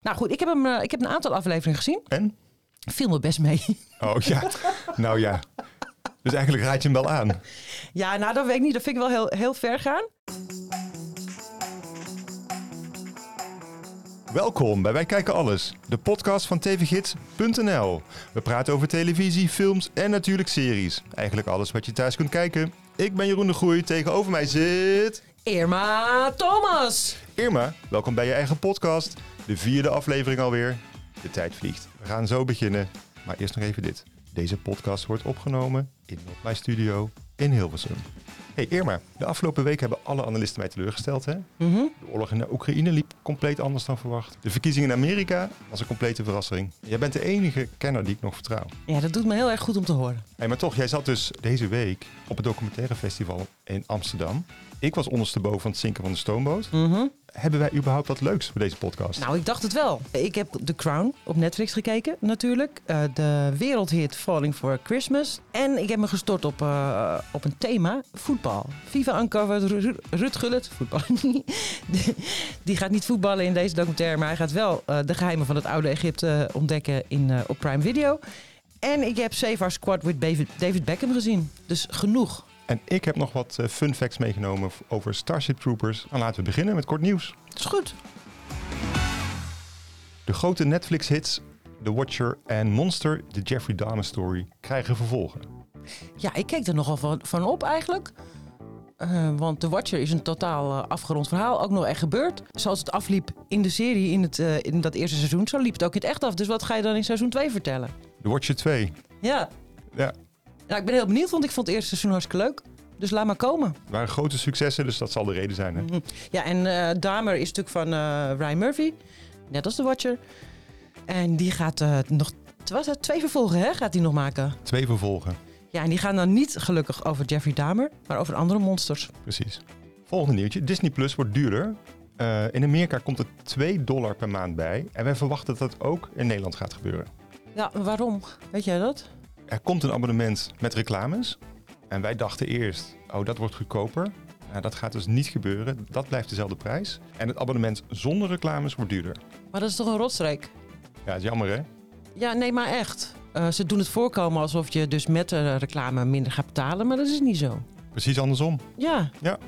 Nou goed, ik heb, hem, eh, ik heb een aantal afleveringen gezien. En? Viel me best mee. Oh ja, nou ja. Dus eigenlijk raad je hem wel aan. ja, nou dat weet ik niet. Dat vind ik wel heel, heel ver gaan. Welkom bij Wij Kijken Alles, de podcast van tvgids.nl. We praten over televisie, films en natuurlijk series. Eigenlijk alles wat je thuis kunt kijken. Ik ben Jeroen de Groei, tegenover mij zit... Irma Thomas. Irma, welkom bij je eigen podcast. De vierde aflevering alweer. De tijd vliegt. We gaan zo beginnen, maar eerst nog even dit. Deze podcast wordt opgenomen in Not My Studio in Hilversum. Hey Irma, de afgelopen week hebben alle analisten mij teleurgesteld. Hè? Mhm. De oorlog in de Oekraïne liep compleet anders dan verwacht. De verkiezingen in Amerika was een complete verrassing. Jij bent de enige kenner die ik nog vertrouw. Ja, dat doet me heel erg goed om te horen. Hey, maar toch, jij zat dus deze week op het documentaire festival in Amsterdam. Ik was ondersteboven van het zinken van de stoomboot. Mhm. Hebben wij überhaupt wat leuks voor deze podcast? Nou, ik dacht het wel. Ik heb The Crown op Netflix gekeken, natuurlijk. Eh, de wereldhit Falling for Christmas. En ik heb me gestort op, eh, op een thema, voetbal. Viva Uncovered, Ru- Ruud Gullit, voetbal. die, die gaat niet voetballen in deze documentaire, maar hij gaat wel eh, de geheimen van het oude Egypte ontdekken in, op Prime Video. En ik heb Save Our Squad with David Beckham gezien. Dus genoeg. En ik heb nog wat eh, fun facts meegenomen over Starship Troopers. En laten we beginnen met kort nieuws. Dat is goed. De grote Netflix-hits The Watcher en Monster, de Jeffrey Dahmer story, krijgen vervolgen. Ja, ik keek er nogal van, van op eigenlijk. Eh, want The Watcher is een totaal eh, afgerond verhaal. Ook nog echt gebeurd. Zoals het afliep in de serie in, het, in dat eerste seizoen, zo liep het ook in het echt af. Dus wat ga je dan in seizoen 2 vertellen? The Watcher 2. Ja. Ja, Nou, ik ben heel benieuwd, want ik vond het eerste seizoen hartstikke leuk. Dus laat maar komen. waren grote successen, dus dat zal de reden zijn. Hè? Mhm. Ja, en eh Dahmer is natuurlijk van eh, Ryan Murphy. Net als The Watcher. En die gaat eh, nog... Was dat twee vervolgen, hè? Gaat hij nog maken? Twee vervolgen, Ja, en die gaan dan niet gelukkig over Jeffrey Dahmer, maar over andere monsters. precies. Volgende nieuwtje. Disney Plus wordt duurder. In Amerika komt er 2 dollar per maand bij. En wij verwachten dat dat ook in Nederland gaat gebeuren. Ja, waarom? Weet jij dat? Er komt een abonnement met reclames. En wij dachten eerst, oh dat wordt goedkoper. Nou, dat gaat dus niet gebeuren. Dat blijft dezelfde prijs. En het abonnement zonder reclames wordt duurder. Maar dat is toch een rotstreek? Ja, is jammer hè? Ja, nee, maar echt. Eh, ze doen het voorkomen alsof je dus met de reclame minder gaat betalen, maar dat is niet zo. Precies andersom. Ja. Ja.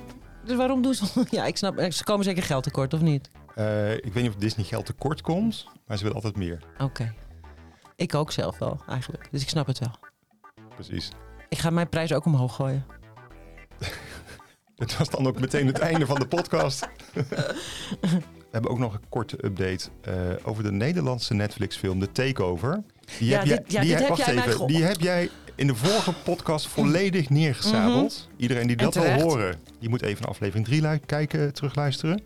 Dus waarom doen ze... Ja, ik snap... Ze komen zeker geld tekort, of niet? Eh, ik weet niet of Disney geld tekort komt, maar ze willen altijd meer. Oké. Ik ook zelf wel, eigenlijk. Dus ik snap het wel. Precies. Ik ga mijn prijs ook omhoog gooien. Dit was dan ook meteen het einde van de podcast. We hebben ook nog een korte update eh, over de Nederlandse Netflix-film The Takeover. Die Ja, heb jij, ja, die heb- wacht jij mij even, ge- die heb jij in de vorige podcast volledig neergezabeld. Iedereen die dat wil horen, die moet even naar aflevering 3 kijken, terugluisteren.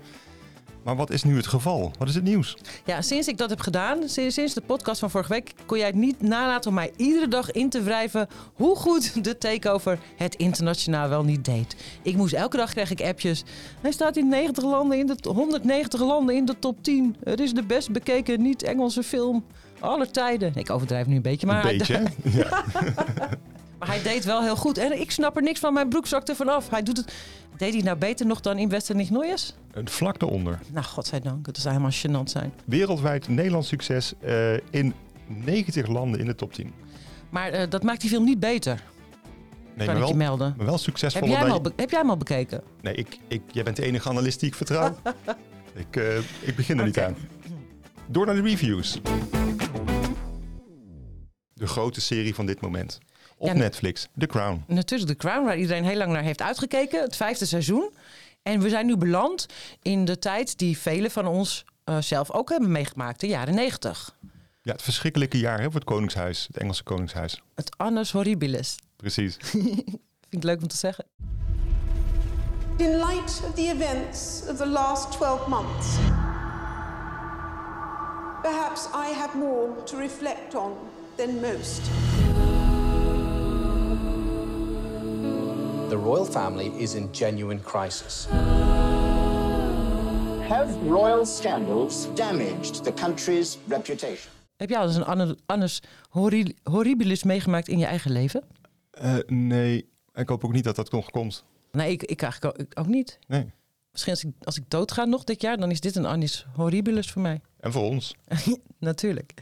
Maar wat is nu het geval? Wat is het nieuws? Ja, sinds ik dat heb gedaan, sinds, de podcast van vorige week, kon jij het niet nalaten om mij iedere dag in te wrijven hoe goed de takeover het internationaal wel niet deed. Ik moest elke dag kreeg ik appjes. Hij staat in 90 landen in de 190 landen in de top 10. Het is de best bekeken niet-Engelse film aller tijden. Ik overdrijf nu een beetje, maar, een beetje? Ja. maar hij deed wel heel goed. En ik snap er niks van. Mijn broek zakt er vanaf. Hij doet het. Deed hij nou beter nog dan in Westen niet Nooiers? Een vlak daaronder. Nou, godzijdank. Het zou helemaal gênant zijn. Wereldwijd Nederlands succes eh, in 90 landen in de top 10. Maar eh, dat maakt die film niet beter. Nee, kan maar ik je wel, melden. maar wel Heb al be- heb jij hem al bekeken? Nee, ik, ik, jij bent de enige analist die ik vertrouw. ik, eh, ik begin er niet aan. Door naar de reviews. De grote serie van dit moment. Op Ja, Netflix, The Crown. Natuurlijk The Crown, waar iedereen heel lang naar heeft uitgekeken. Het vijfde seizoen. En we zijn nu beland in de tijd die velen van ons eh, zelf ook hebben meegemaakt. De jaren negentig. Ja, het verschrikkelijke jaar hè, voor het Koningshuis. Het Engelse Koningshuis. Het annus horribilis. Precies. Vind ik leuk om te zeggen. In light of the events of the last 12 months, perhaps I have more to reflect on than most. The royal family is in genuine crisis. Have royal scandals damaged the country's reputation? Heb jij al eens een anne- annus horri- horribilis meegemaakt in je eigen leven? Eh, nee, ik hoop ook niet dat dat nog komt. Nee, ik, ik eigenlijk ook, niet. Nee. Misschien als ik, als ik doodga nog dit jaar, dan is dit een Annis Horribilis voor mij. En voor ons. Natuurlijk.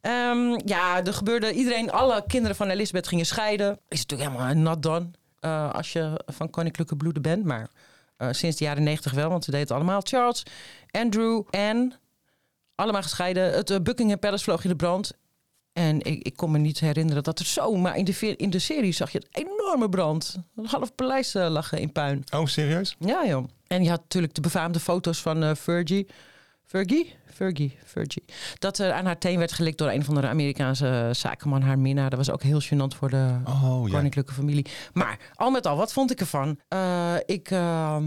Ehm, ja, er gebeurde. Iedereen, alle kinderen van Elisabeth gingen scheiden. Is natuurlijk helemaal not done eh, als je van koninklijke bloeden bent. Maar eh, sinds de jaren negentig wel, want ze deden het allemaal. Charles, Andrew, Anne, allemaal gescheiden. Het eh, Buckingham Palace vloog in de brand. En ik, ik kon me niet herinneren dat er zo... Maar in de, in de serie zag je een enorme brand. Een half paleis lag in puin. Oh, serieus? Ja, joh. En je had natuurlijk de befaamde foto's van Fergie. Fergie? Fergie, Fergie. Dat er aan haar teen werd gelikt door een van de Amerikaanse zakenman, haar minnaar. Dat was ook heel gênant voor de Oh, ja. koninklijke familie. Maar al met al, wat vond ik ervan? Eh, ik ehm,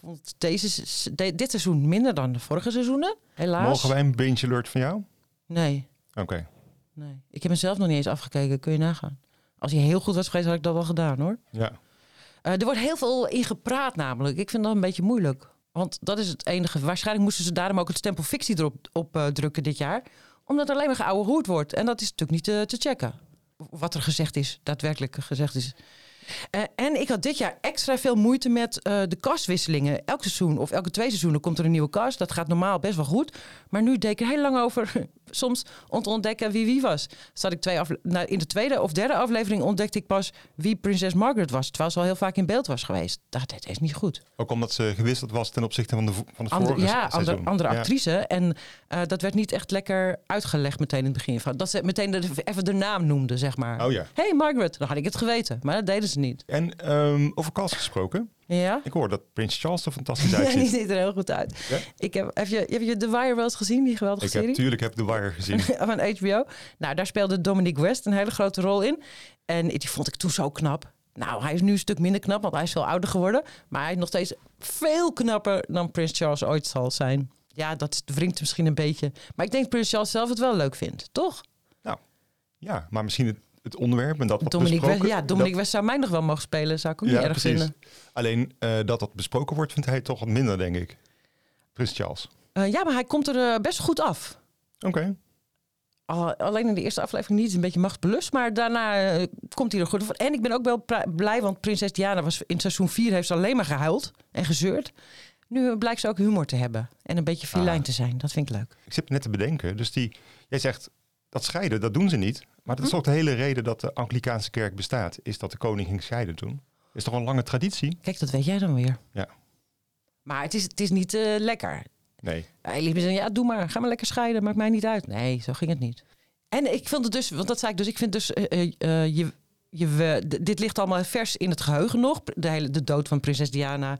vond deze, de- dit seizoen minder dan de vorige seizoenen. Helaas. Mogen wij een binge alert van jou? Nee, Oké. nee. Ik heb mezelf nog niet eens afgekeken. Kun je nagaan. Als hij heel goed was geweest, had ik dat wel gedaan hoor. Ja. Eh, er wordt heel veel in gepraat namelijk. Ik vind dat een beetje moeilijk. Want dat is het enige. Waarschijnlijk moesten ze daarom ook het stempel fictie erop op, eh, drukken dit jaar. Omdat alleen maar geouwe hoed wordt. En dat is natuurlijk niet eh, te checken. Wat er gezegd is, daadwerkelijk gezegd is. Eh, en ik had dit jaar extra veel moeite met de kastwisselingen. Elk seizoen of elke twee seizoenen komt er een nieuwe kast. Dat gaat normaal best wel goed. Maar nu deed ik er heel lang over. Soms om te ontdekken wie wie was. Zat ik twee nou, in de tweede of derde aflevering ontdekte ik pas wie prinses Margaret was. Terwijl ze al heel vaak in beeld was geweest. Dat, dat is niet goed. Ook omdat ze gewisseld was ten opzichte van, de, van Ander- vorige ja, andere, seizoen. andere Ja. actrice. En eh, dat werd niet echt lekker uitgelegd meteen in het begin. Van, dat ze meteen de, even de naam noemde, zeg maar. Oh ja. Hey Margaret, dan had ik het geweten. Maar dat deden ze niet. En ehm, over cast gesproken. Ja? Ik hoor dat Prins Charles er fantastisch Ja, die uitziet. ziet er heel goed uit. Ja? Ik heb, heb, je, heb je The Wire wel eens gezien, die geweldige Ik heb serie? tuurlijk heb The Wire gezien. van HBO. Nou, daar speelde Dominic West een hele grote rol in. En die vond ik toen zo knap. Nou, hij is nu een stuk minder knap, want hij is veel ouder geworden. Maar hij is nog steeds veel knapper dan Prins Charles ooit zal zijn. Ja, dat wringt misschien een beetje. Maar ik denk dat Prins Charles zelf het wel leuk vindt, toch? Ja, maar misschien het, het onderwerp en dat wat West, besproken... ja, Dominic dat- West zou mij nog wel mogen spelen. Zou ik ook ja, niet erg precies. vinden. Alleen eh, dat dat besproken wordt, vindt hij toch wat minder, denk ik. Prins Charles. Eh, ja, maar hij komt er eh, best goed af. Oké. Al- alleen in de eerste aflevering niet, is een beetje machtsbelust. Maar daarna komt hij er goed af. En ik ben ook wel blij, want prinses Diana was in seizoen 4 heeft ze alleen maar gehuild en gezeurd. Nu blijkt ze ook humor te hebben en een beetje filijn Ah. te zijn. Dat vind ik leuk. Ik zit net te bedenken. Dus die, jij zegt dat scheiden, dat doen ze niet. Maar dat is toch de hele reden dat de Anglikaanse kerk bestaat. Is dat de koning ging scheiden toen. Is toch een lange traditie? Kijk, dat weet jij dan weer. Ja. Maar het is, het is niet eh, lekker. Nee. Elisabeth zei, ja, doe maar. Ga maar lekker scheiden. Maakt mij niet uit. Nee, zo ging het niet. En ik vond het dus, want dat zei ik dus, ik vind dus, eh, eh, eh, je, dit ligt allemaal vers in het geheugen nog. De, hele, de dood van prinses Diana.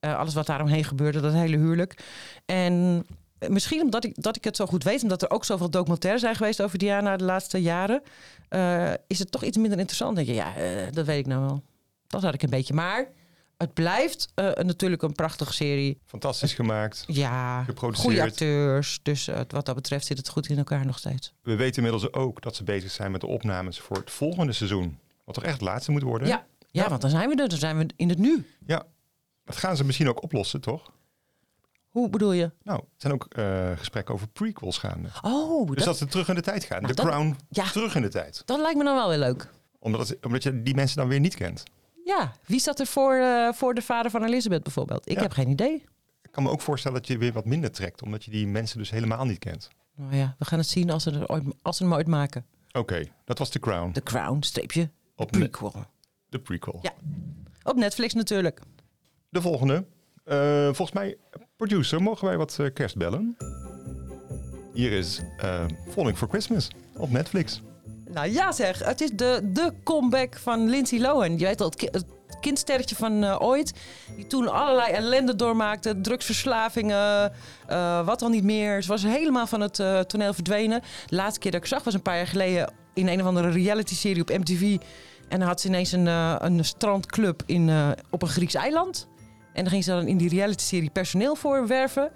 eh, alles wat daaromheen gebeurde, dat hele huwelijk. En misschien omdat ik, dat ik het zo goed weet, omdat er ook zoveel documentaires zijn geweest over Diana de laatste jaren, eh, is het toch iets minder interessant. Dan denk je, ja, eh, dat weet ik nou wel. Dat had ik een beetje. Maar het blijft eh, natuurlijk een prachtige serie. Fantastisch gemaakt. Ja, Geproduceerd. goede acteurs. Dus wat dat betreft zit het goed in elkaar nog steeds. We weten inmiddels ook dat ze bezig zijn met de opnames voor het volgende seizoen. Wat toch echt het laatste moet worden. Ja, ja, want dan zijn we er. Dan zijn we in het nu. Ja. Dat gaan ze misschien ook oplossen, toch? Hoe bedoel je? Nou, er zijn ook eh, gesprekken over prequels gaande. Oh, Dus dat, dat ze terug in de tijd gaan. De Crown ja. terug in de tijd. dat lijkt me dan wel weer leuk. Omdat, het- omdat je die mensen dan weer niet kent. Ja, wie zat er voor, eh, voor de vader van Elizabeth bijvoorbeeld? Ik Ja. heb geen idee. Ik kan me ook voorstellen dat je weer wat minder trekt. Omdat je die mensen dus helemaal niet kent. Nou ja, we gaan het zien als ze, er ooit, als ze hem ooit maken. Oké, dat was The Crown. The Crown, streepje, Op prequel. De prequel. Ja. Op Netflix natuurlijk. De volgende. Eh, volgens mij, producer, mogen wij wat eh, kerst bellen? Hier is eh Falling for Christmas op Netflix. Nou ja zeg, het is de, de comeback van Lindsay Lohan. Je weet al, het, ki- het kindsterretje van eh, ooit. Die toen allerlei ellende doormaakte. Drugsverslavingen, wat dan niet meer. Ze was helemaal van het toneel verdwenen. De laatste keer dat ik zag was een paar jaar geleden... in een of andere reality-serie op MTV. En dan had ze ineens een, een strandclub in, op een Grieks eiland. En dan ging ze dan in die reality-serie personeel voor werven.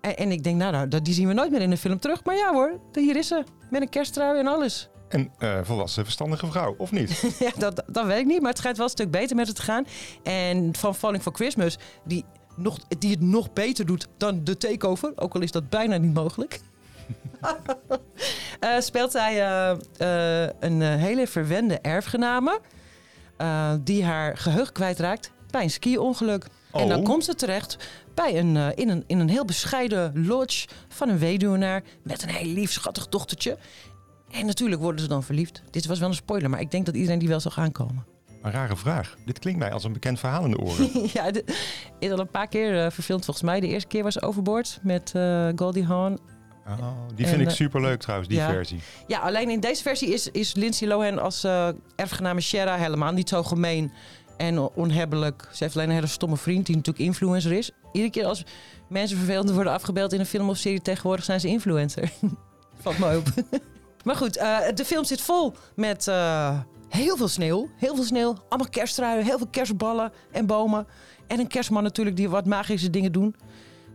En, en ik denk, nou, nou, dat- die zien we nooit meer in de film terug. Maar ja hoor, hier is ze. Met een kersttrui en alles. En eh, volwassen, verstandige vrouw, of niet? Ja, dat, dat weet ik niet, maar het schijnt wel een stuk beter met het te gaan. En van Falling for Christmas, die, nog, die het nog beter doet dan de takeover, ook al is dat bijna niet mogelijk. Eh, speelt zij eh, een hele verwende erfgename die haar geheugen kwijtraakt bij een ski-ongeluk. En dan Oh. komt ze terecht bij een, eh, in, een, in een heel bescheiden lodge van een weduwnaar met een heel lief schattig dochtertje. En natuurlijk worden ze dan verliefd. Dit was wel een spoiler, maar ik denk dat iedereen die wel zag aankomen. Een rare vraag. Dit klinkt mij als een bekend verhaal in de oren. ja, dit is al een paar keer eh, verfilmd volgens mij. De eerste keer was Overboard met eh, Goldie Hawn. Oh, die En, vind ik eh, super leuk trouwens, die ja. versie. Ja, alleen in deze versie is, is Lindsay Lohan als erfgename Shera helemaal niet zo gemeen en onhebbelijk. Ze heeft alleen een hele stomme vriend die natuurlijk influencer is. Iedere keer als mensen vervelend worden afgebeeld in een film of serie tegenwoordig zijn ze influencer. Valt me op. maar goed, eh, de film zit vol met eh, heel veel sneeuw. Heel veel sneeuw, allemaal kerstruien, heel veel kerstballen en bomen. En een kerstman natuurlijk die wat magische dingen doen.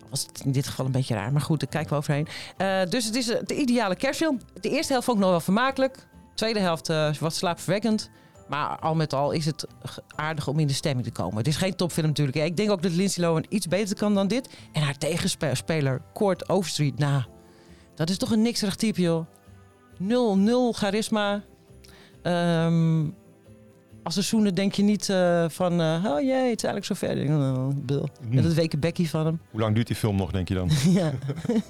Was het in dit geval een beetje raar, maar goed, daar kijken we overheen. Eh, dus het is de ideale kerstfilm. De eerste helft vond ik nog wel vermakelijk. De tweede helft wat slaapverwekkend. Maar al met al is het aardig om in de stemming te komen. Het is geen topfilm natuurlijk. Ik denk ook dat Lindsay Lohan iets beter kan dan dit. En haar tegenspeler, Court Overstreet, nou, dat is toch een nikserig type, joh. Nul, nul charisma. Ehm, als ze zoenen denk je niet eh, van... eh, oh jee, het is eigenlijk zo ver. Oh, Bill. Met het weken bekkie van hem. Hoe lang duurt die film nog, denk je dan? ja.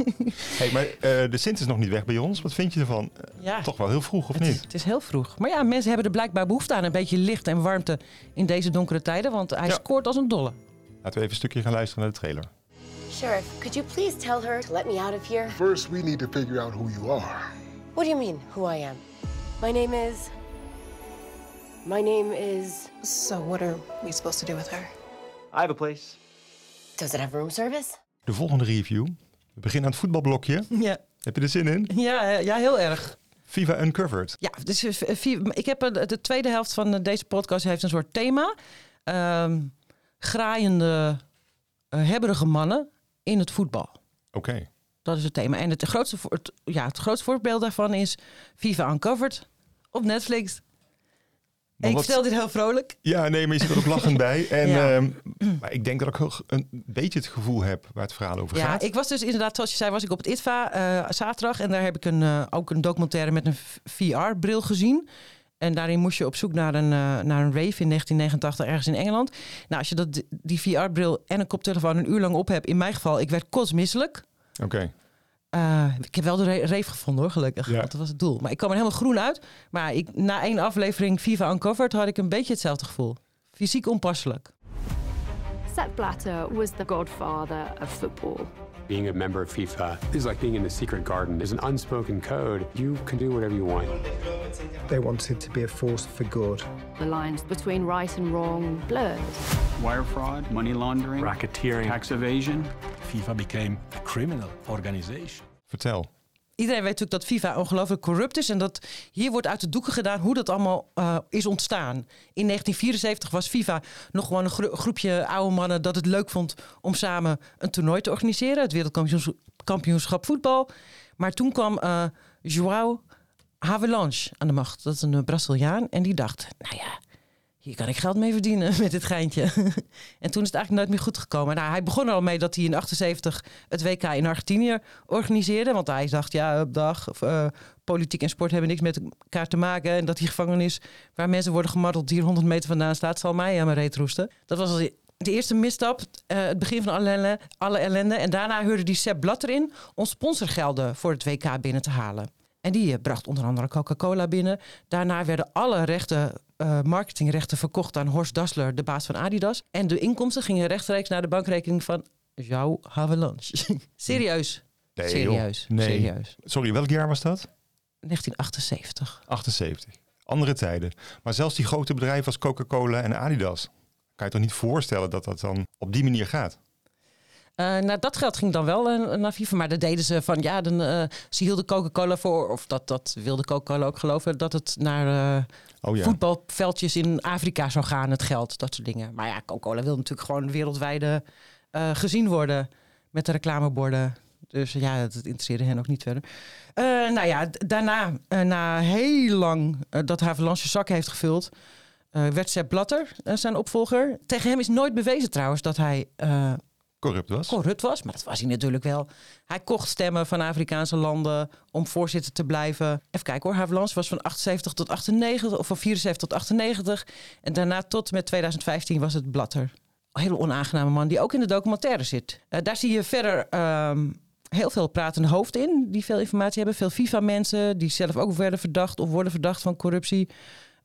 hey, maar eh, de Sint is nog niet weg bij ons. Wat vind je ervan? Ja. Toch wel heel vroeg, of Het is, niet? het is heel vroeg. Maar ja, mensen hebben er blijkbaar behoefte aan. Een beetje licht en warmte in deze donkere tijden. Want hij Ja. scoort als een dolle. Laten we even een stukje gaan luisteren naar de trailer. Sheriff, could you please tell her to let me out of here? First, we need to figure out who you are. What do you mean, who I am? My name is. My name is. So, what are we supposed to do with her? I have a place. Does it have room service? De volgende review. We beginnen aan het voetbalblokje. Ja, Heb je er zin in? ja, ja heel erg. Viva Uncovered. Ja, dus eh, vier- ik heb eh, de tweede helft van eh, deze podcast heeft een soort thema. Ehm graaiende, eh, hebberige mannen in het voetbal. Oké. Dat is het thema. En het grootste, het, ja, het grootste voorbeeld daarvan is Viva Uncovered op Netflix. Maar ik wat- stel dit heel vrolijk. Ja, nee, maar je zit er ook lachend bij. En, Ja. ehm, maar ik denk dat ik ook een beetje het gevoel heb waar het verhaal over Ja, gaat. ik was dus inderdaad, zoals je zei, was ik op het ITVA eh, zaterdag. En daar heb ik een, eh, ook een documentaire met een VR-bril gezien. En daarin moest je op zoek naar een, eh, naar een rave in 1989 ergens in Engeland. Nou, als je dat, die VR-bril en een koptelefoon een uur lang op hebt, in mijn geval, ik werd kotsmisselijk. Oké. Eh, ik heb wel de re- rave gevonden hoor, gelukkig. Ja. Dat was het doel. Maar ik kwam er helemaal groen uit. Maar ik, na één aflevering Viva Uncovered had ik een beetje hetzelfde gevoel. Fysiek onpasselijk. Sepp Blatter was the godfather of football. Being a member of FIFA is like being in the secret garden. There's an unspoken code. You can do whatever you want. They wanted to be a force for good. The lines between right and wrong blurred. wire fraud, money laundering, Racketeering. tax evasion. FIFA became a criminal organization. Vertel. Iedereen weet natuurlijk dat FIFA ongelooflijk corrupt is. En dat hier wordt uit de doeken gedaan hoe dat allemaal eh, is ontstaan. In 1974 was FIFA nog gewoon een gro- groepje oude mannen dat het leuk vond om samen een toernooi te organiseren. Het wereldkampioenschap voetbal. Maar toen kwam eh João Havelange aan de macht. Dat is een eh, Braziliaan. En die dacht, nou ja, hier kan ik geld mee verdienen met dit geintje. en toen is het eigenlijk nooit meer goed gekomen. Nou, hij begon er al mee dat hij in 78 het WK in Argentinië organiseerde. Want hij dacht, ja, op dag, of, eh, politiek en sport hebben niks met elkaar te maken. En dat die gevangenis waar mensen worden gemarteld die er 100 meter vandaan staat, zal mij aan mijn reet roesten. Dat was de eerste misstap, eh, het begin van alle ellende, alle ellende. En daarna huurde die Sepp Blatter in om sponsorgelden voor het WK binnen te halen. En die eh, bracht onder andere Coca-Cola binnen. Daarna werden alle rechten, eh, marketingrechten verkocht aan Horst Dassler, de baas van Adidas. En de inkomsten gingen rechtstreeks naar de bankrekening van Jouw Havelange. Serieus. Nee, serieus. Nee. Serieus. Sorry, welk jaar was dat? 1978. 78. Andere tijden. Maar zelfs die grote bedrijven als Coca-Cola en Adidas. Kan je toch niet voorstellen dat dat dan op die manier gaat? Eh, nou, dat geld ging dan wel eh, naar FIFA. Maar dat deden ze van, ja, dan, eh, ze hielden Coca-Cola voor. Of dat, dat wilde Coca-Cola ook geloven. Dat het naar Oh ja. voetbalveldjes in Afrika zou gaan, het geld. Dat soort dingen. Maar ja, Coca-Cola wil natuurlijk gewoon wereldwijde gezien worden. Met de reclameborden. Dus ja, dat interesseerde hen ook niet verder. Nou ja, daarna, na heel lang dat Havelange zak heeft gevuld... werd Sepp Blatter zijn opvolger. Tegen hem is nooit bewezen trouwens dat hij... Corrupt was? corrupt was. Maar dat was hij natuurlijk wel. Hij kocht stemmen van Afrikaanse landen om voorzitter te blijven. Even kijken hoor. Havelange was van 78 tot 98 of van 74 tot 98. En daarna tot met 2015 was het Blatter Een hele onaangename man die ook in de documentaire zit. Eh, daar zie je verder ehm, heel veel pratende hoofden in. Die veel informatie hebben. Veel FIFA-mensen die zelf ook werden verdacht of worden verdacht van corruptie.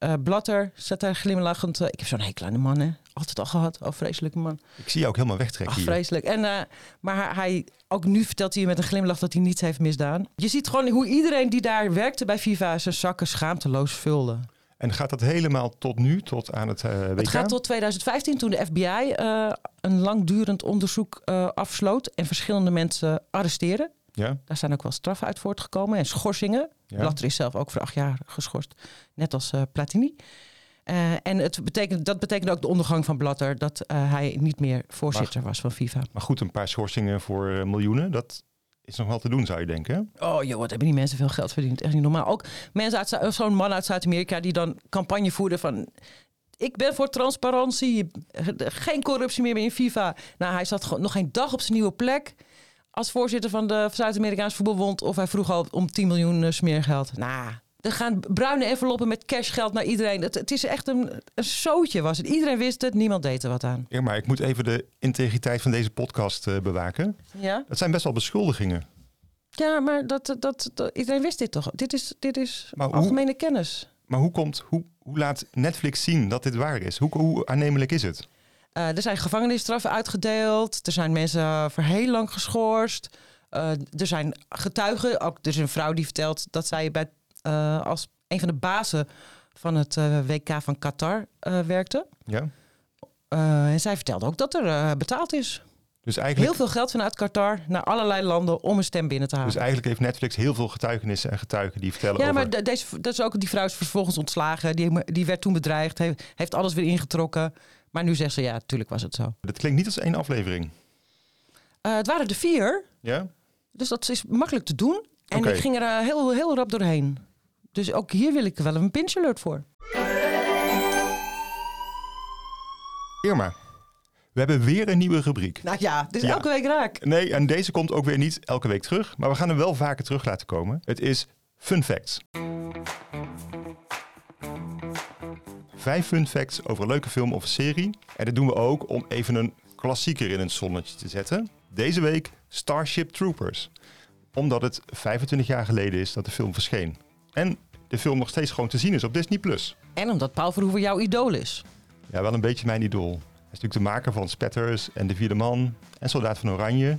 Eh, Blatter staat daar glimlachend. eh, ik heb zo'n hekel aan de man, hè. Altijd al gehad. Oh, vreselijke man. Ik zie je ook helemaal wegtrekken Ach, hier. vreselijk. En, eh, maar hij, ook nu vertelt hij met een glimlach dat hij niets heeft misdaan. Je ziet gewoon hoe iedereen die daar werkte bij FIFA zijn zakken schaamteloos vulde. En gaat dat helemaal tot nu, tot aan het WK? Het gaat tot 2015 toen de FBI een langdurend onderzoek eh, afsloot en verschillende mensen arresteerde. Ja, Daar zijn ook wel straffen uit voortgekomen en schorsingen. Ja. Blatter is zelf ook voor acht jaar geschorst, net als eh, Platini. Eh, en het betekent, dat betekende ook de ondergang van Blatter, dat eh, hij niet meer voorzitter was van FIFA. maar goed, een paar schorsingen voor miljoenen, dat is nog wel te doen, zou je denken. Oh joh, wat hebben die mensen veel geld verdiend. Echt niet normaal. Ook mensen uit zo'n man uit Zuid-Amerika die dan campagne voerde van... Ik ben voor transparantie, geen corruptie meer in FIFA. Nou, hij zat nog geen dag op zijn nieuwe plek als voorzitter van de Zuid-Amerikaanse voetbalbond. Of hij vroeg al om 10 miljoen eh, smeergeld. Nou, er gaan bruine enveloppen met cashgeld naar iedereen. Het, het is echt een, een zootje was het. Iedereen wist het, niemand deed er wat aan. Ja, maar ik moet even de integriteit van deze podcast eh, bewaken. Ja? Dat zijn best wel beschuldigingen. Ja, maar dat, dat, dat, iedereen wist dit toch? Dit is, dit is Maar hoe- algemene kennis. Maar hoe, komt, hoe, hoe laat Netflix zien dat dit waar is? Hoe, hoe aannemelijk is het? Eh, er zijn gevangenisstraffen uitgedeeld. Er zijn mensen voor heel lang geschorst. Eh, er zijn getuigen. Ook, er is een vrouw die vertelt dat zij bij, eh, als een van de bazen van het WK van Qatar werkte. Ja? En zij vertelde ook dat er betaald is. Dus eigenlijk, Heel veel geld vanuit Qatar naar allerlei landen om een stem binnen te halen. dus eigenlijk heeft Netflix heel veel getuigenissen en getuigen die vertellen ja, over... maar de- deze, dat is ook, die vrouw is vervolgens ontslagen. Die, die werd toen bedreigd, heeft, heeft alles weer ingetrokken. Maar nu zegt ze, ja, natuurlijk was het zo. Dat klinkt niet als één aflevering. Eh, het waren er vier. Ja? Dus dat is makkelijk te doen. En ik ging er eh, heel, heel rap doorheen. Dus ook hier wil ik wel een pinch alert voor. Irma, we hebben weer een nieuwe rubriek. Nou ja, Ja. elke week raak. Nee, en deze komt ook weer niet elke week terug. Maar we gaan hem wel vaker terug laten komen. Het is Fun Facts. Vijf fun facts over een leuke film of serie. En dat doen we ook om even een klassieker in het zonnetje te zetten. Deze week Starship Troopers. Omdat het 25 jaar geleden is dat de film verscheen. En de film nog steeds gewoon te zien is op Disney+. Plus. En omdat Paul Verhoeven jouw idool is. Ja, wel een beetje mijn idool. Hij is natuurlijk de maker van Spetters en De Vierde Man en Soldaat van Oranje.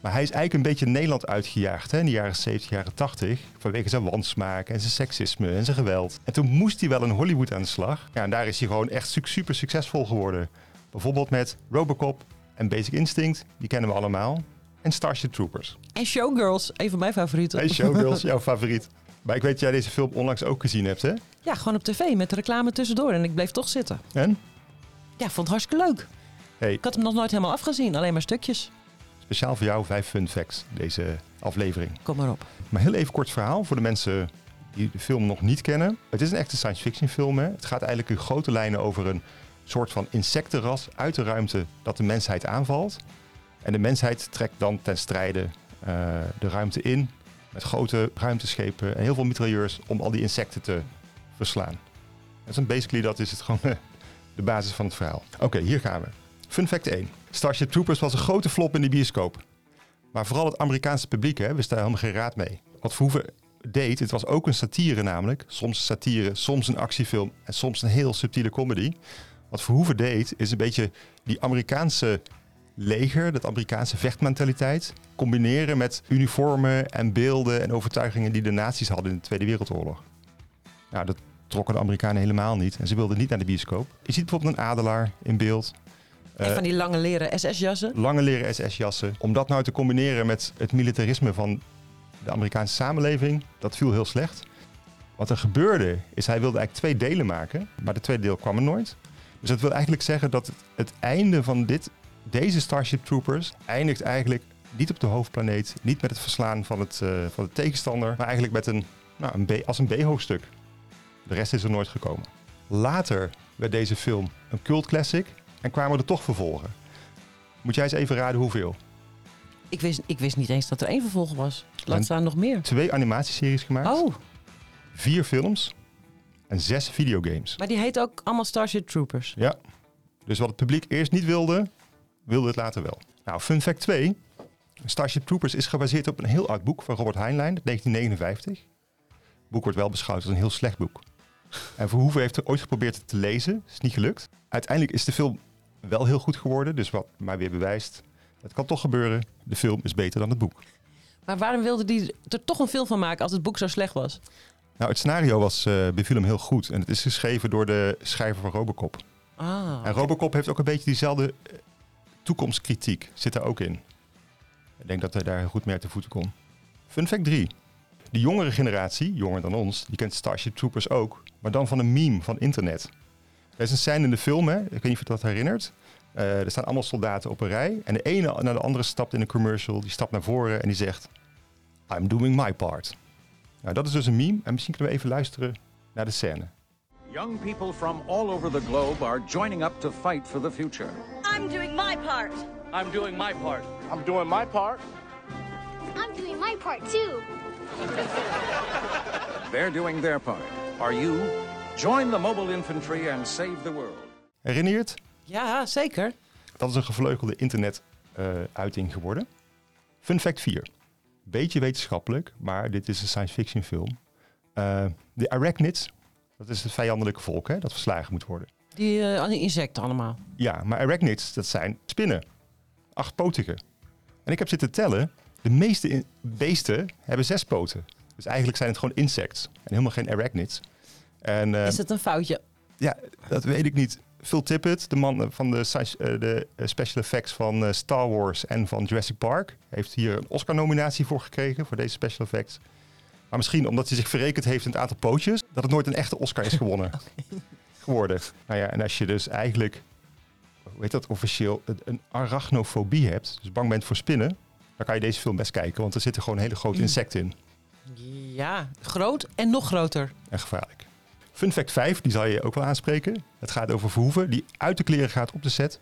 Maar hij is eigenlijk een beetje Nederland uitgejaagd hè, in de jaren 70, jaren 80. Vanwege zijn wansmaak en zijn seksisme en zijn geweld. En toen moest hij wel in Hollywood aan de slag. Ja, en daar is hij gewoon echt su- super succesvol geworden. Bijvoorbeeld met Robocop en Basic Instinct, die kennen we allemaal. En Starship Troopers. En Showgirls, een van mijn favorieten. Hey Showgirls, jouw favoriet. Maar ik weet dat jij deze film onlangs ook gezien hebt, hè? Ja, gewoon op tv met reclame tussendoor. En ik bleef toch zitten. En? Ja, vond het hartstikke leuk. Hey, Ik had hem nog nooit helemaal afgezien, alleen maar stukjes. Speciaal voor jou vijf fun facts, deze aflevering. Kom maar op. Maar heel even kort verhaal voor de mensen die de film nog niet kennen. Het is een echte science fiction film. Hè? Het gaat eigenlijk in grote lijnen over een soort van insectenras uit de ruimte dat de mensheid aanvalt. En de mensheid trekt dan ten strijde eh, de ruimte in met grote ruimteschepen en heel veel mitrailleurs om al die insecten te verslaan. Dat is een basically dat is het gewoon eh, de basis van het verhaal. Oké, hier gaan we. Fun fact 1. Starship Troopers was een grote flop in de bioscoop. Maar vooral het Amerikaanse publiek hè, wist daar helemaal geen raad mee. Wat Verhoeven deed, het was ook een satire namelijk. Soms satire, soms een actiefilm en soms een heel subtiele comedy. Wat Verhoeven deed, is een beetje die Amerikaanse leger, dat Amerikaanse vechtmentaliteit, combineren met uniformen en beelden en overtuigingen die de nazi's hadden in de Tweede Wereldoorlog. Nou, dat trokken de Amerikanen helemaal niet en ze wilden niet naar de bioscoop. Je ziet bijvoorbeeld een adelaar in beeld. En Eh, van die lange leren SS-jassen. lange leren SS-jassen. Om dat nou te combineren met het militarisme van de Amerikaanse samenleving, dat viel heel slecht. Wat er gebeurde is, hij wilde eigenlijk twee delen maken, maar de tweede deel kwam er nooit. Dus dat wil eigenlijk zeggen dat het, einde van dit, deze Starship Troopers eindigt eigenlijk niet op de hoofdplaneet, niet met het verslaan van, het, eh, van de tegenstander, maar eigenlijk met een, nou, een B, als een B-hoofdstuk. De rest is er nooit gekomen. Later werd deze film een cult classic en kwamen er toch vervolgen. Moet jij eens even raden hoeveel? Ik wist, ik wist niet eens dat er één vervolg was. Laat staan nog meer. Twee animatieseries gemaakt, Oh, vier films en zes videogames. maar die heet ook allemaal Starship Troopers. Ja, Dus wat het publiek eerst niet wilde, wilde het later wel. Nou, fun fact 2. Starship Troopers is gebaseerd op een heel oud boek van Robert Heinlein, uit 1959. Het boek wordt wel beschouwd als een heel slecht boek. En Verhoeven heeft er ooit geprobeerd het te lezen. is niet gelukt. Uiteindelijk is de film wel heel goed geworden. Dus wat mij weer bewijst, het kan toch gebeuren. De film is beter dan het boek. Maar waarom wilde die er toch een film van maken als het boek zo slecht was? Nou, het scenario was, uh, beviel hem heel goed. En het is geschreven door de schrijver van Robocop. Ah, En Robocop heeft ook een beetje diezelfde eh, toekomstkritiek. Zit daar ook in. Ik denk dat hij daar goed mee uit de voeten kon. Fun fact 3. De jongere generatie, jonger dan ons, die kent Starship Troopers ook. Maar dan van een meme van internet. Er is een scène in de film, hè? ik weet niet of je dat herinnert. Uh, er staan allemaal soldaten op een rij. En de ene naar de andere stapt in een commercial. Die stapt naar voren en die zegt... I'm doing my part. Nou, dat is dus een meme. En misschien kunnen we even luisteren naar de scène. Young people from all over the globe are joining up to fight for the future. I'm doing my part. I'm doing my part. I'm doing my part. I'm doing my part too. They're doing their part. Are you? Join the mobile infantry and save the world. Herinner je het? Ja, zeker. Dat is een gevleugelde internet-uiting uh, geworden. Fun fact 4. Beetje wetenschappelijk, maar dit is een science fiction film. Uh, de Arachnids, dat is het vijandelijke volk hè, dat verslagen moet worden. Die uh, insecten allemaal. Ja, maar Arachnids, dat zijn spinnen. Achtpotige. En ik heb zitten tellen, de meeste beesten hebben zes poten. Dus eigenlijk zijn het gewoon insects en helemaal geen arachnids. En, uh, is het een foutje? Ja, dat weet ik niet. Phil Tippett, de man van de, uh, de special effects van Star Wars en van Jurassic Park, heeft hier een Oscar-nominatie voor gekregen, voor deze special effects. Maar misschien omdat hij zich verrekend heeft in het aantal pootjes, dat het nooit een echte Oscar is gewonnen. okay. geworden. Nou ja, en als je dus eigenlijk, hoe heet dat officieel, een arachnofobie hebt, dus bang bent voor spinnen, dan kan je deze film best kijken, want er zitten gewoon hele grote insecten in. Ja, groot en nog groter. En gevaarlijk. Fun fact 5, die zal je ook wel aanspreken. Het gaat over Verhoeven, die uit de kleren gaat op de set.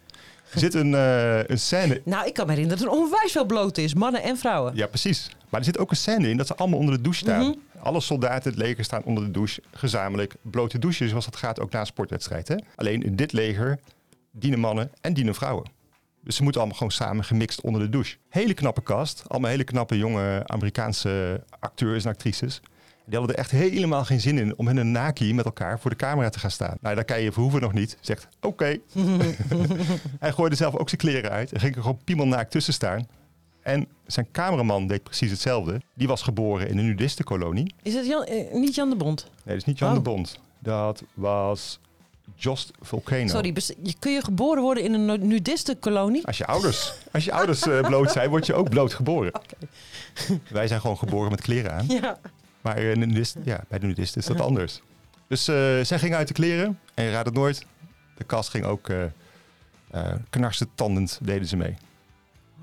Er zit een, uh, een scène... Nou, ik kan me herinneren dat er onwijs veel bloot is, mannen en vrouwen. Ja, precies. Maar er zit ook een scène in dat ze allemaal onder de douche staan. Mm -hmm. Alle soldaten, het leger staan onder de douche, gezamenlijk blote douchen, zoals dat gaat ook na een sportwedstrijd. Hè? Alleen in dit leger dienen mannen en dienen vrouwen. Dus ze moeten allemaal gewoon samen gemixt onder de douche. Hele knappe cast, allemaal hele knappe jonge Amerikaanse acteurs en actrices. Die hadden er echt helemaal geen zin in om in een naki met elkaar voor de camera te gaan staan. Nou, daar kan je Verhoeven nog niet. Zegt, oké. Okay. Hij gooide zelf ook zijn kleren uit en ging er gewoon piemelnaakt tussen staan. En zijn cameraman deed precies hetzelfde. Die was geboren in een nudistenkolonie. Is het Jan, eh, niet Jan de Bond? Nee, dat is niet Jan oh. de Bond. Dat was Jost Volcano. Sorry, kun je geboren worden in een nudistenkolonie? Als je ouders, als je ouders uh, bloot zijn, word je ook bloot geboren. Okay. Wij zijn gewoon geboren met kleren aan. Ja. Maar uh, nudist, ja, bij de nudist is dat anders. Dus uh, zij ging uit de kleren en je raadt het nooit. De kast ging ook uh, knarsen tandend, deden ze mee.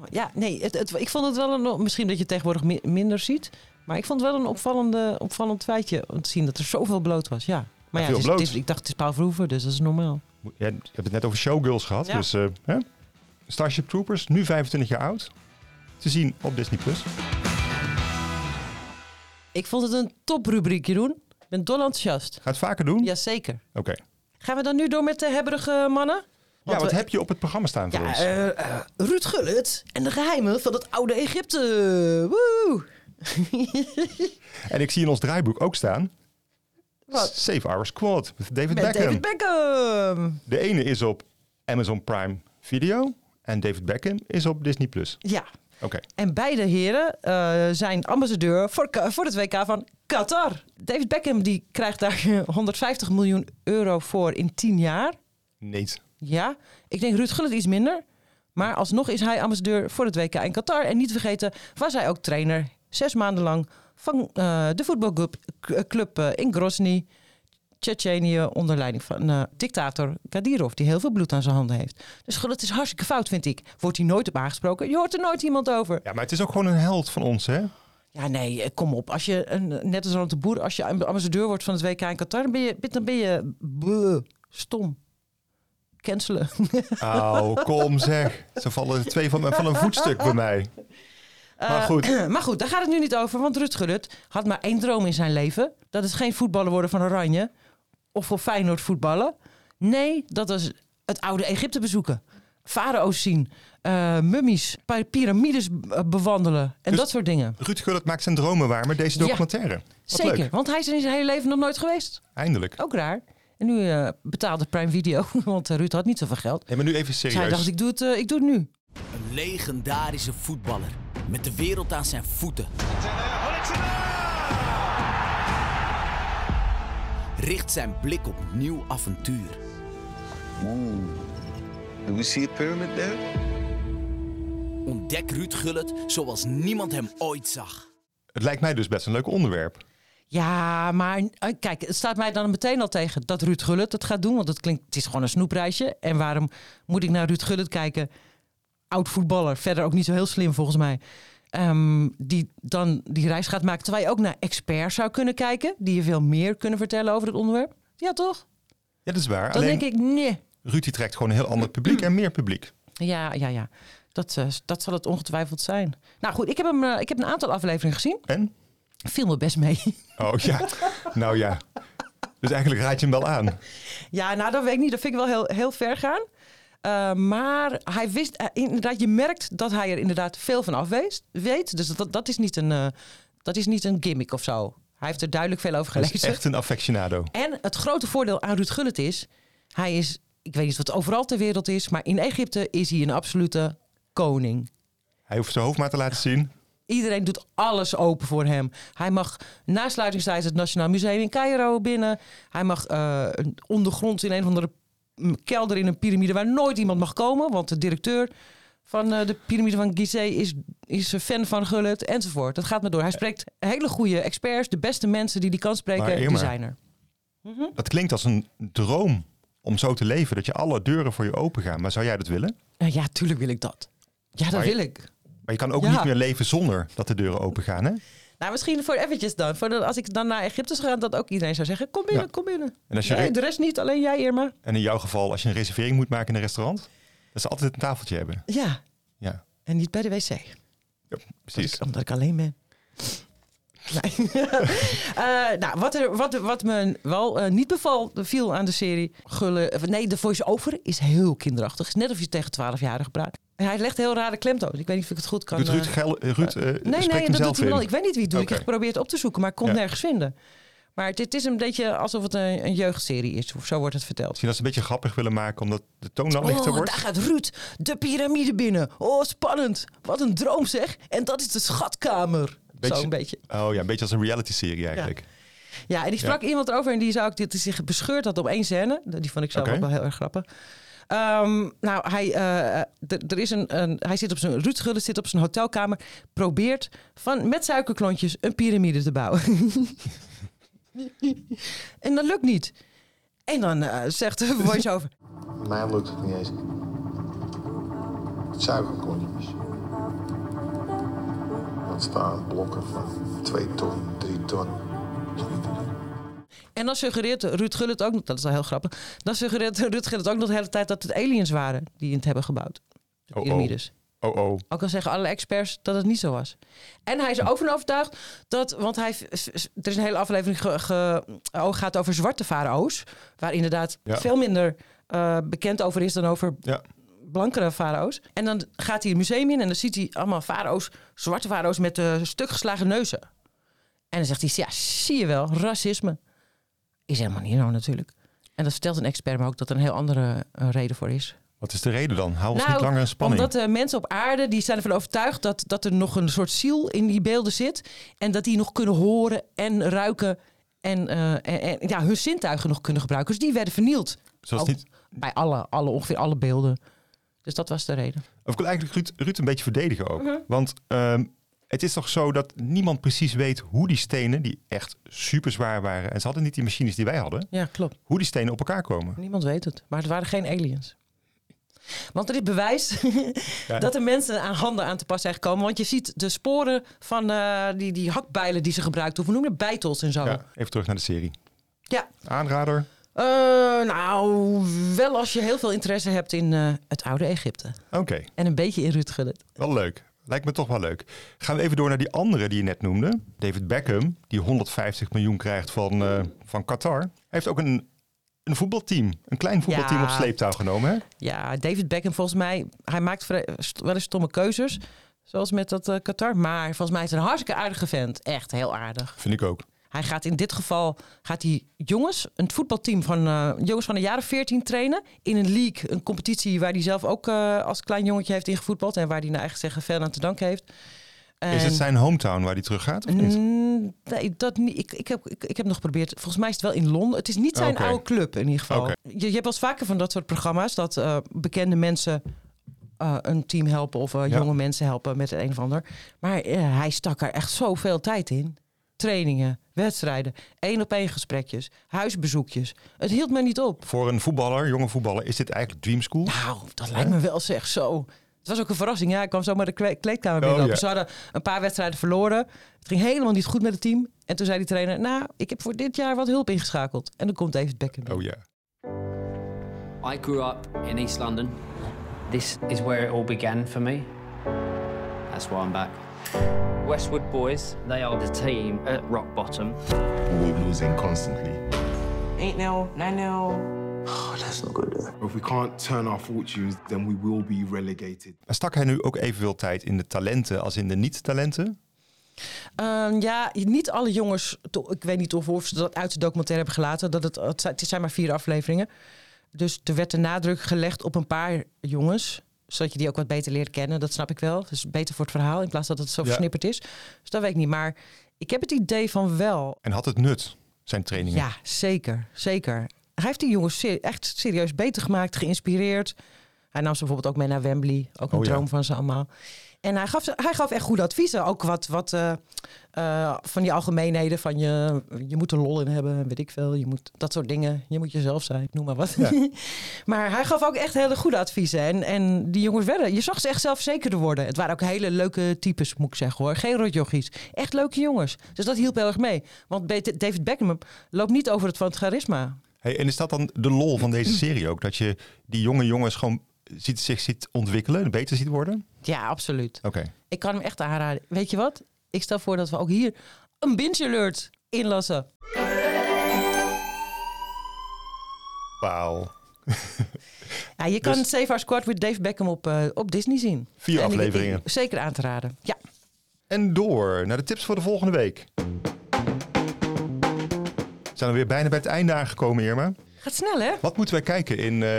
Ja, nee, het, het, ik vond het wel een, misschien dat je tegenwoordig mi minder ziet. Maar ik vond het wel een opvallende, opvallend feitje om te zien dat er zoveel bloot was. Ja, maar ja, ja het is, het is, ik dacht het is Paul Verhoeven, dus dat is normaal. Ja, je hebt het net over showgirls gehad. Ja. Dus hè? Starship Troopers, nu 25 jaar oud. Te zien op Disney+. Plus. Ik vond het een toprubriek, Jeroen. Ik ben dol enthousiast. Ga het vaker doen? Jazeker. Oké. Okay. Gaan we dan nu door met de hebberige mannen? Want ja, wat we... heb je op het programma staan voor ja, ons? Uh, uh, Ruud Gullit en de geheimen van het oude Egypte. Woe! en ik zie in ons draaiboek ook staan... Wat? Save Our Squad met David met Beckham. David Beckham. De ene is op Amazon Prime Video en David Beckham is op Disney+. Plus. Ja. Okay. En beide heren uh, zijn ambassadeur voor, voor het WK van Qatar. David Beckham die krijgt daar 150 miljoen euro voor in 10 jaar. Nee. Ja, ik denk Ruud Gullit iets minder. Maar alsnog is hij ambassadeur voor het WK in Qatar. En niet te vergeten was hij ook trainer zes maanden lang van uh, de voetbalclub club, uh, in Grozny, Tsjetsjenië, onder leiding van uh, dictator Kadyrov, die heel veel bloed aan zijn handen heeft. Dus Gullit is hartstikke fout, vind ik. Wordt hij nooit op aangesproken? Je hoort er nooit iemand over. Ja, maar het is ook gewoon een held van ons, hè? Ja, nee, kom op. Als je, een, net als Ronald de Boer, als je ambassadeur wordt van het WK in Qatar, dan ben je, dan ben je bleh, stom cancelen. Oh, kom zeg. Ze vallen twee van, van een voetstuk bij mij. Maar goed. Maar goed, daar gaat het nu niet over. Want Gullit had maar één droom in zijn leven. Dat is geen voetballer worden van Oranje. Of voor Feyenoord voetballen. Nee, dat was het oude Egypte bezoeken. Farao's zien, uh, mummies, piramides uh, bewandelen en Dus dat soort dingen. Ruud Gullit maakt zijn dromen waar met deze documentaire. Ja, zeker, leuk. want hij is in zijn hele leven nog nooit geweest. Eindelijk. Ook raar. En nu uh, betaalde Prime Video, want Ruud had niet zoveel geld. Nee, maar nu even Dus serieus. hij dacht, ik doe, het, uh, ik doe het nu. Een legendarische voetballer met de wereld aan zijn voeten. Richt zijn blik op nieuw avontuur. Oeh, do we see a pyramid there? Ontdek Ruud Gullit zoals niemand hem ooit zag. Het lijkt mij dus best een leuk onderwerp. Ja, maar uh, kijk, het staat mij dan meteen al tegen dat Ruud Gullit het gaat doen. Want het klinkt, het is gewoon een snoepreisje. En waarom moet ik naar Ruud Gullit kijken? Oud voetballer, verder ook niet zo heel slim volgens mij. Um, die dan die reis gaat maken. Terwijl je ook naar experts zou kunnen kijken. Die je veel meer kunnen vertellen over het onderwerp. Ja, toch? Ja, dat is waar. Dan Alleen, denk ik, nee. Ruud die trekt gewoon een heel ander publiek en meer publiek. Ja, ja, ja. Dat, uh, dat zal het ongetwijfeld zijn. Nou goed, ik heb, hem, uh, ik heb een aantal afleveringen gezien. En? Viel me best mee. Oh ja, nou ja. Dus eigenlijk raad je hem wel aan. Ja, nou dat weet ik niet. Dat vind ik wel heel, heel ver gaan. Uh, maar hij wist uh, inderdaad, je merkt dat hij er inderdaad veel van af weet. weet. Dus dat, dat, is niet een, uh, dat is niet een gimmick of zo. Hij heeft er duidelijk veel over gelezen. Hij is echt een affectionado. En het grote voordeel aan Ruud Gullit is, hij is, ik weet niet wat overal ter wereld is, maar in Egypte is hij een absolute koning. Hij hoeft zijn hoofd maar te laten zien. Iedereen doet alles open voor hem. Hij mag na sluitingstijd het Nationaal Museum in Cairo binnen. Hij mag ondergronds in een of andere kelder in een piramide waar nooit iemand mag komen. Want de directeur van uh, de piramide van Gizeh is, is een fan van Gullit enzovoort. Dat gaat maar door. Hij spreekt hele goede experts, de beste mensen die die kan spreken, Irma, designer. Mm-hmm. Dat klinkt als een droom om zo te leven, dat je alle deuren voor je open gaan. Maar zou jij dat willen? Uh, ja, tuurlijk wil ik dat. Ja, dat maar wil je, ik. Maar je kan ook ja. niet meer leven zonder dat de deuren open gaan, hè? Nou, misschien voor eventjes dan. Voor de, als ik dan naar Egypte zou gaan, dat ook iedereen zou zeggen: kom binnen, Ja. kom binnen. En, als je Nee, de rest niet, alleen jij, Irma. en in jouw geval, als je een reservering moet maken in een restaurant, dat ze altijd een tafeltje hebben. Ja. Ja, En niet bij de wc. ja precies. Omdat ik alleen ben. Nee. Eh, nou, wat, er, wat, wat me wel eh, niet beval, viel aan de serie Gullen. Nee, de voice-over is heel kinderachtig. Het is net of je tegen 12-jarigen praat. Hij legt heel rare klemtoon. Ik weet niet of ik het goed kan. Doet Ruud, eh, Geil, eh, Ruud eh, nee, nee, dat doet hij wel. Ik weet niet wie het doet. Ik heb geprobeerd op te zoeken, maar ik kon Ja. nergens vinden. Maar het, het is een beetje alsof het een, een jeugdserie is. Of zo wordt het verteld. Misschien dat ze een beetje grappig willen maken, omdat de toon dan lichter Oh, wordt. daar gaat Ruud de piramide binnen. Oh, spannend. Wat een droom zeg. En dat is de schatkamer. Zo een beetje. Oh ja, een beetje als een reality-serie eigenlijk. Ja, en die sprak iemand over en die zou ik dit zich bescheurd had op één scène. Die vond ik zelf ook wel heel erg grappig. Ehm, nou, hij, eh, d- er is een, een, hij zit op zijn, Ruud zit op zijn hotelkamer, probeert van, met suikerklontjes een piramide te bouwen. en dat lukt niet. En dan eh, zegt de voice-over, Mij lukt het niet eens. Suikerklontjes. Dat staan blokken van 2 ton, 3 ton. En dan suggereert Ruud Gullit ook nog, dat is al heel grappig, dan suggereert Ruud Gullit ook nog de hele tijd dat het aliens waren die het hebben gebouwd. De Oh, oh. piramides. Oh oh. Ook al zeggen alle experts dat het niet zo was. En hij is er ook van overtuigd dat, want hij, er is een hele aflevering ge, ge- oh, gaat over zwarte farao's, waar inderdaad Ja. veel minder eh, bekend over is dan over Ja. blankere farao's. En dan gaat hij het museum in en dan ziet hij allemaal farao's, zwarte farao's met uh, stuk geslagen neuzen. En dan zegt hij, ja, zie je wel, racisme. Is helemaal niet nou natuurlijk. En dat vertelt een expert me ook dat er een heel andere eh, reden voor is. Wat is de reden dan? Hou ons niet langer in spanning. Nou, omdat de mensen op aarde die zijn ervan overtuigd dat, dat er nog een soort ziel in die beelden zit. En dat die nog kunnen horen en ruiken. En, eh, en, en ja, hun zintuigen nog kunnen gebruiken. Dus die werden vernield. Zoals Ook niet... Bij alle, alle, ongeveer alle beelden. Dus dat was de reden. Of ik wil eigenlijk Ruud, Ruud een beetje verdedigen ook. Mhm. Want ehm, het is toch zo dat niemand precies weet hoe die stenen, die echt super zwaar waren, en ze hadden niet die machines die wij hadden, Ja, klopt. hoe die stenen op elkaar komen. Niemand weet het. Maar het waren geen aliens. Want er is bewijs Ja. dat er mensen aan handen aan te pas zijn gekomen. Want je ziet de sporen van eh, die, die hakbijlen die ze gebruikten. Of hoe noem je dat? Bijtels en zo. Ja, even terug naar de serie. Ja. Aanrader. Eh, nou, wel als je heel veel interesse hebt in eh, het oude Egypte. Oké, En een beetje in Ruud Gullit. wel leuk. Lijkt me toch wel leuk. Gaan we even door naar die andere die je net noemde. David Beckham, die 150 miljoen krijgt van, eh, van Qatar. Hij heeft ook een een voetbalteam, een klein voetbalteam Ja. op sleeptouw genomen, hè? Ja, David Beckham volgens mij, hij maakt wel eens stomme keuzes. Zoals met dat eh, Qatar. Maar volgens mij is het een hartstikke aardige vent. Echt heel aardig. Vind ik ook. Hij gaat in dit geval gaat hij jongens, een voetbalteam van eh, jongens van de jaren 14 trainen. In een league, een competitie waar hij zelf ook eh, als klein jongetje heeft ingevoetbald. En waar hij naar eigen zeggen veel aan te danken heeft. Is het zijn hometown waar hij terug gaat, of niet? Mm, nee, dat niet. Ik, ik, heb, ik, ik heb nog geprobeerd. Volgens mij is het wel in Londen. Het is niet zijn oude club in ieder geval. Je, je hebt wel eens vaker van dat soort programma's dat eh, bekende mensen een team helpen of Ja. jonge mensen helpen met het een of ander. Maar hij stak er echt zoveel tijd in. Trainingen, wedstrijden, één op één gesprekjes, huisbezoekjes. Het hield me niet op. Voor een voetballer, jonge voetballer, is dit eigenlijk dream school? Nou, dat lijkt me wel zeg zo. Het was ook een verrassing. Ja, ik kwam zomaar de kle- kleedkamer Oh, binnen. ja. Ze hadden een paar wedstrijden verloren. Het ging helemaal niet goed met het team. En toen zei die trainer, nou, ik heb voor dit jaar wat hulp ingeschakeld. En dan komt David Beckham. Oh ja. I grew up in East London. This is where it all began for me. That's why I'm back. Westwood Boys, they are the team at rock bottom. We're losing constantly. 8 0, 9 0. Oh, that's not good. If we can't turn our fortunes, then we will be relegated. Maar stak hij nu ook evenveel tijd in de talenten als in de niet-talenten? Ehm, ja, niet alle jongens, ik weet niet of, of ze dat uit de documentaire hebben gelaten. Dat het, het zijn- het zijn maar vier afleveringen. Dus er werd de nadruk gelegd op een paar jongens. Zodat je die ook wat beter leert kennen. Dat snap ik wel. Dus beter voor het verhaal in plaats dat het zo Ja. versnipperd is. Dus dat weet ik niet. Maar ik heb het idee van wel. En had het nut, zijn trainingen? Ja, zeker. Zeker. Hij heeft die jongens echt serieus beter gemaakt, geïnspireerd. Hij nam ze bijvoorbeeld ook mee naar Wembley. Ook een Oh ja. droom van ze allemaal. En hij gaf, hij gaf echt goede adviezen. Ook wat, wat eh, eh, van die algemeenheden. Van je, je moet er lol in hebben, weet ik veel. Je moet dat soort dingen. Je moet jezelf zijn, noem maar wat. Ja. maar hij gaf ook echt hele goede adviezen. En, en die jongens werden, je zag ze echt zelfverzekerder worden. Het waren ook hele leuke types, moet ik zeggen hoor. Geen rotjochies. Echt leuke jongens. Dus dat hielp heel erg mee. Want David Beckham loopt niet over het van het charisma. Hey, en is dat dan de lol van deze serie ook? Dat je die jonge jongens gewoon ziet, zich ziet ontwikkelen, beter ziet worden? Ja, absoluut. Oké. Ik kan hem echt aanraden. Weet je wat? Ik stel voor dat we ook hier een binge alert inlassen. Wauw. Ja, je kan Dus- Save Our Squad with Dave Beckham op, eh, op Disney zien. Vier En afleveringen. ik- zeker aan te raden. Ja. En door naar de tips voor de volgende week. We zijn we weer bijna bij het einde aangekomen, Irma. Gaat snel, hè? Wat moeten wij kijken in eh,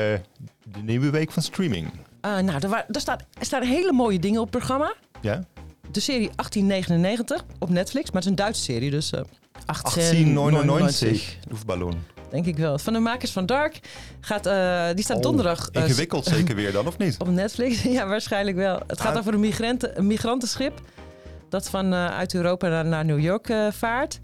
de nieuwe week van streaming? Eh, nou, er, er, staat, er staan hele mooie dingen op het programma. Ja? De serie 1899 op Netflix. Maar het is een Duitse serie, dus... eh 1899. Luftballon. Denk ik wel. Van de makers van Dark. Gaat, eh, die staat donderdag... eh, Ingewikkeld zeker weer dan, of niet? Op Netflix? Ja, waarschijnlijk wel. Het gaat Ah. over een, migranten, een migrantenschip dat van eh, uit Europa naar, naar New York vaart.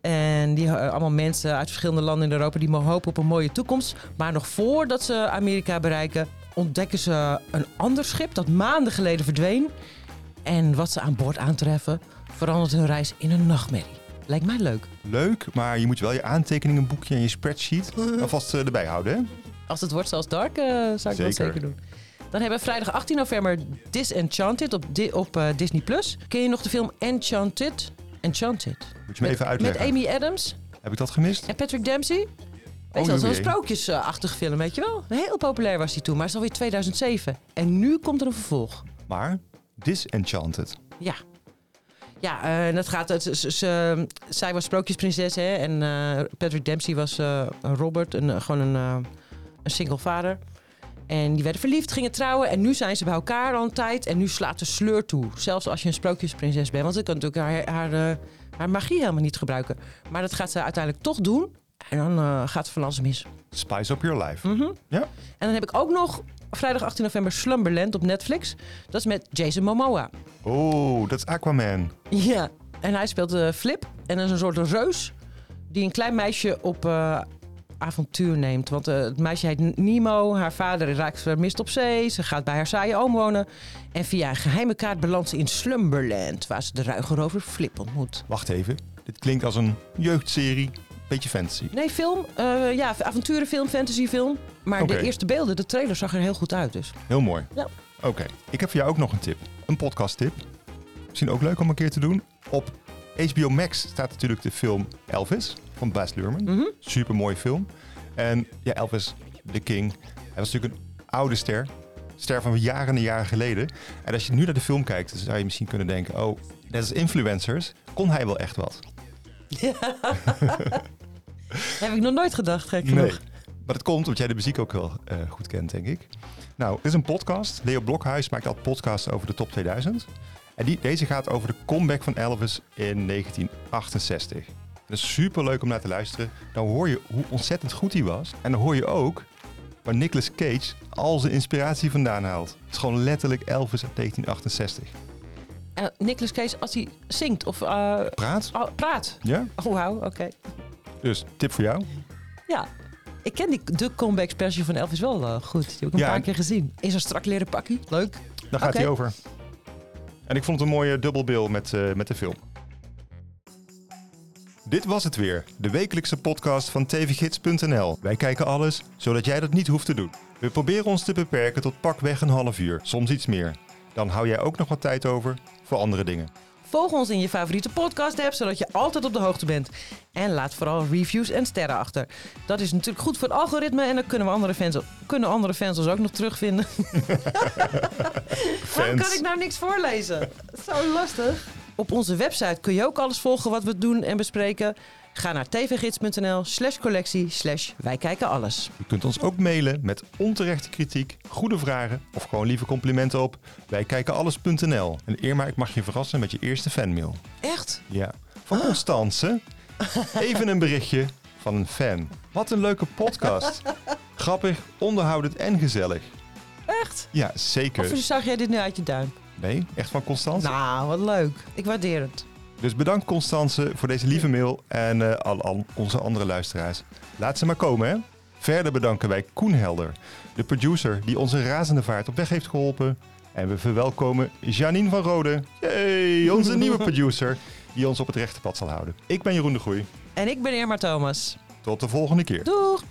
En die eh, allemaal mensen uit verschillende landen in Europa die mogen hopen op een mooie toekomst. Maar nog voordat ze Amerika bereiken, ontdekken ze een ander schip dat maanden geleden verdween. En wat ze aan boord aantreffen, verandert hun reis in een nachtmerrie. Lijkt mij leuk. Leuk, maar je moet wel je aantekeningenboekje en je spreadsheet alvast eh, erbij houden, hè? Als het wordt zoals Dark, eh, zou ik dat Zeker. doen. Dan hebben we vrijdag 18 november Disenchanted op, Di- op eh, Disney+. Plus. Ken je nog de film Enchanted? Enchanted. Moet je me even Met uitleggen. Amy Adams Heb ik dat gemist? en Patrick Dempsey. Weet je Oh, wel, zo'n jee. sprookjesachtige film, weet je wel? Heel populair was die toen, maar het is alweer 2007. En nu komt er een vervolg. Maar Disenchanted. Ja. Ja, eh, en dat gaat. Het, zij was sprookjesprinses hè, en eh, Patrick Dempsey was eh, Robert, een, eh, gewoon een, eh, een single vader. En die werden verliefd, gingen trouwen en nu zijn ze bij elkaar al een tijd. En nu slaat de sleur toe, zelfs als je een sprookjesprinses bent. Want ze kan natuurlijk haar, haar, eh, haar magie helemaal niet gebruiken. Maar dat gaat ze uiteindelijk toch doen. En dan eh, gaat van alles mis. Spice Up Your Life. Mhm. Ja? En dan heb ik ook nog vrijdag 18 november Slumberland op Netflix. Dat is met Jason Momoa. Oh, dat is Aquaman. Ja, en hij speelt eh, Flip. En dat is een soort reus die een klein meisje op avontuur neemt. Want eh, het meisje heet Nemo. Haar vader raakt vermist op zee. Ze gaat bij haar saaie oom wonen. En via een geheime kaart belandt ze in Slumberland... waar ze de ruigerover Flip ontmoet. Wacht even. Dit klinkt als een jeugdserie. Beetje fantasy. Nee, film. eh, ja, avonturenfilm, fantasyfilm. Maar de eerste beelden, de trailer zag er heel goed uit dus. Heel mooi. Ja. Oké. Ik heb voor jou ook nog een tip. Een podcast tip. Misschien ook leuk om een keer te doen. Op HBO Max staat natuurlijk de film Elvis van Baz Luhrmann. Mhm. Super mooie film. En ja, Elvis, de king. Hij was natuurlijk een oude ster. Ster van jaren en jaren geleden. En als je nu naar de film kijkt, dan zou je misschien kunnen denken... oh, net als influencers, kon hij wel echt wat. Heb ik nog nooit gedacht, gek Nee. genoeg. Maar dat komt omdat jij de muziek ook wel eh, goed kent, denk ik. Nou, dit is een podcast. Leo Blokhuis maakt altijd podcasts over de top 2000. En die, deze gaat over de comeback van Elvis in 1968. Dat is super leuk om naar te luisteren. Dan hoor je hoe ontzettend goed hij was. En dan hoor je ook waar Nicolas Cage al zijn inspiratie vandaan haalt. Het is gewoon letterlijk Elvis uit 1968. En Nicolas Cage, als hij zingt of... eh, Praat? oh, praat? Ja? Oh, wauw, oké. Dus tip voor jou. Ja, ik ken die, de comeback special van Elvis wel eh, goed. Die heb ik een Ja. paar keer gezien. Is een strak leren pakkie. Leuk. Daar gaat hij over. En ik vond het een mooie dubbelbil met, eh, met de film. Dit was het weer, de wekelijkse podcast van tvgids.nl. Wij kijken alles, zodat jij dat niet hoeft te doen. We proberen ons te beperken tot pakweg een half uur, soms iets meer. Dan hou jij ook nog wat tijd over voor andere dingen. Volg ons in je favoriete podcast app, zodat je altijd op de hoogte bent. En laat vooral reviews en sterren achter. Dat is natuurlijk goed voor het algoritme en dan kunnen, we andere, fans, kunnen andere fans ons ook nog terugvinden. Waarom kan ik nou niks voorlezen? Zo lastig. Op onze website kun je ook alles volgen wat we doen en bespreken. Ga naar tvgids.nl slash collectie slash wij kijken alles. Je kunt ons ook mailen met onterechte kritiek, goede vragen of gewoon lieve complimenten op wijkijkenalles.nl. En Irma, ik mag je verrassen met je eerste fanmail. Echt? Ja, van Constance. Even een berichtje van een fan. Wat een leuke podcast. Grappig, onderhoudend en gezellig. Echt? Ja, zeker. Of zag jij dit nu uit je duim? Nee, echt van Constance. Nou, wat leuk. Ik waardeer het. Dus bedankt Constance voor deze lieve mail en eh, al, al onze andere luisteraars. Laat ze maar komen, hè. Verder bedanken wij Koen Helder, de producer die onze razende vaart op weg heeft geholpen. En we verwelkomen Janine van Rode, Yay, onze nieuwe producer, die ons op het rechte pad zal houden. Ik ben Jeroen de Groei. En ik ben Irma Thomas. Tot de volgende keer. Doeg!